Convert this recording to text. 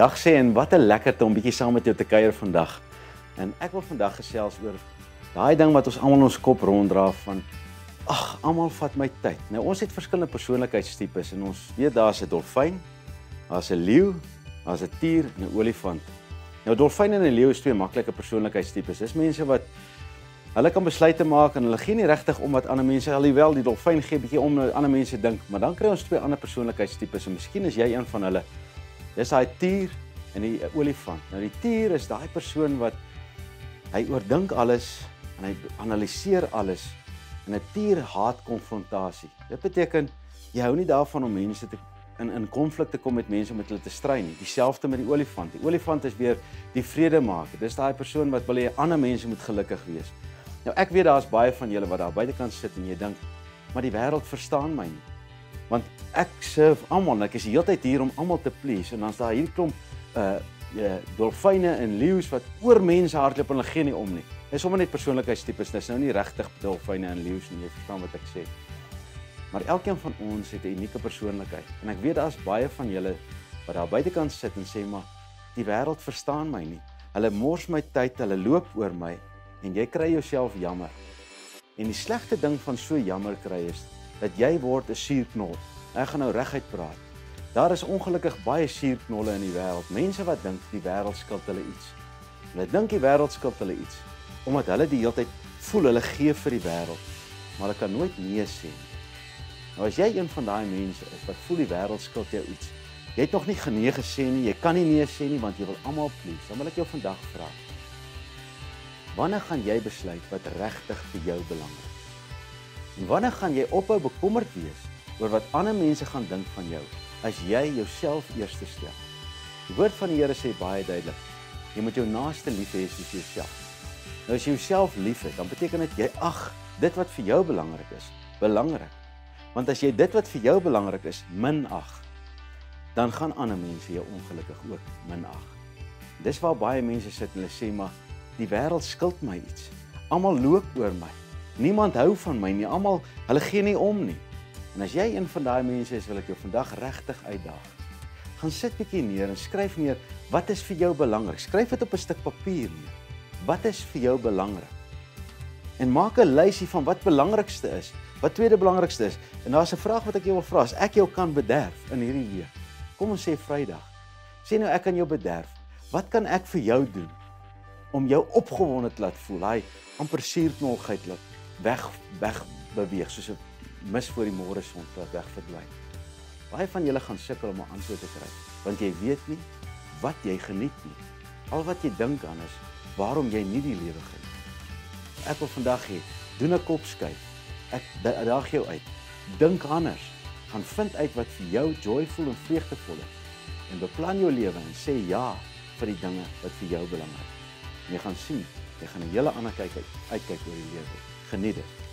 Dag sê en wat 'n lekkerte om bietjie saam met jou te kuier vandag. En ek wil vandag gesels oor daai ding wat ons almal ons kop ronddra van ag, almal vat my tyd. Nou ons het verskillende persoonlikheidstipes en ons weet daar's 'n dolfyn, daar's 'n leeu, daar's 'n tier en 'n olifant. Nou dolfyn en 'n leeu is twee maklike persoonlikheidstipes. Dis mense wat hulle kan besluite maak en hulle gee nie regtig om wat ander mense alhoewel die dolfyn gee bietjie om wat ander mense dink, maar dan kry ons twee ander persoonlikheidstipes en miskien is jy een van hulle. Dis daai tier en die olifant. Nou die tier is daai persoon wat hy oordink alles en hy analiseer alles. En 'n tier haat konfrontasie. Dit beteken jy hou nie daarvan om mense te in in konflik te kom met mense om met hulle te stry nie. Dieselfde met die olifant. Die olifant is weer die vredemaker. Dis daai persoon wat wil hê ander mense moet gelukkig wees. Nou ek weet daar's baie van julle wat daar buitekant sit en jy dink, maar die wêreld verstaan my nie want ek serve almal ek is die hele tyd hier om almal te please en dan's daar hier klomp uh ja dolfyne en leeu's wat oor mense hardloop en hulle gee nie om nie. Dis sommer net persoonlikheidstipes, dis nou nie regtig dolfyne en leeu's nie, jy verstaan wat ek sê. Maar elkeen van ons het 'n unieke persoonlikheid en ek weet daar's baie van julle wat daar buitekant sit en sê maar die wêreld verstaan my nie. Hulle mors my tyd, hulle loop oor my en jy kry jouself jammer. En die slegste ding van so jammer kry is dat jy word 'n suurknol. Ek gaan nou reguit praat. Daar is ongelukkig baie suurknolle in die wêreld. Mense wat dink die wêreld skuld hulle iets. Hulle dink die wêreld skuld hulle iets omdat hulle die hele tyd voel hulle gee vir die wêreld, maar hulle kan nooit nee sê nie. Nou as jy een van daai mense is wat voel die wêreld skuld jou iets. Jy het nog nie genee gesê nie, jy kan nie nee sê nie want jy wil almal please. Dan wil ek jou vandag vra. Wanneer gaan jy besluit wat regtig vir jou belangrik is? Wanneer gaan jy ophou bekommerd wees oor wat ander mense gaan dink van jou as jy jouself eerste stel? Die woord van die Here sê baie duidelik: Jy moet jou naaste lief hê soos jouself. Nou as jy jouself liefhet, dan beteken dit jy ag dit wat vir jou belangrik is, belangrik. Want as jy dit wat vir jou belangrik is minag, dan gaan ander mense jou ongelukkig ook minag. Dis waar baie mense sit en hulle sê maar die wêreld skuld my iets. Almal loop oor my. Niemand hou van my nie. Almal, hulle gee nie om nie. En as jy een van daai mense is, wil ek jou vandag regtig uitdaag. Gaan sit bietjie neer en skryf neer wat is vir jou belangrik. Skryf dit op 'n stuk papier neer. Wat is vir jou belangrik? En maak 'n lysie van wat belangrikste is, wat tweede belangrikste is. En daar's 'n vraag wat ek jou wil vra, as ek jou kan bederf in hierdie week. Kom ons sê Vrydag. Sê nou ek kan jou bederf. Wat kan ek vir jou doen om jou opgewonde te laat voel? Hy amper suurknolgheid laat weg weg beweeg soos 'n mis voor die môre son wat weg verdwyn. Baie van julle gaan sukkel om 'n antwoord te kry want jy weet nie wat jy geniet nie. Al wat jy dink aan is waarom jy nie die lewe geniet. Ek wil vandag hê, doen 'n kopskuif. Ek daag jou uit. Dink anders. Gaan vind uit wat vir jou joyful en vreugdevol is en beplan jou lewe en sê ja vir die dinge wat vir jou belangrik is. Jy gaan sien, jy gaan 'n hele ander kyk uit uitkyk oor die lewe. Geniet dit.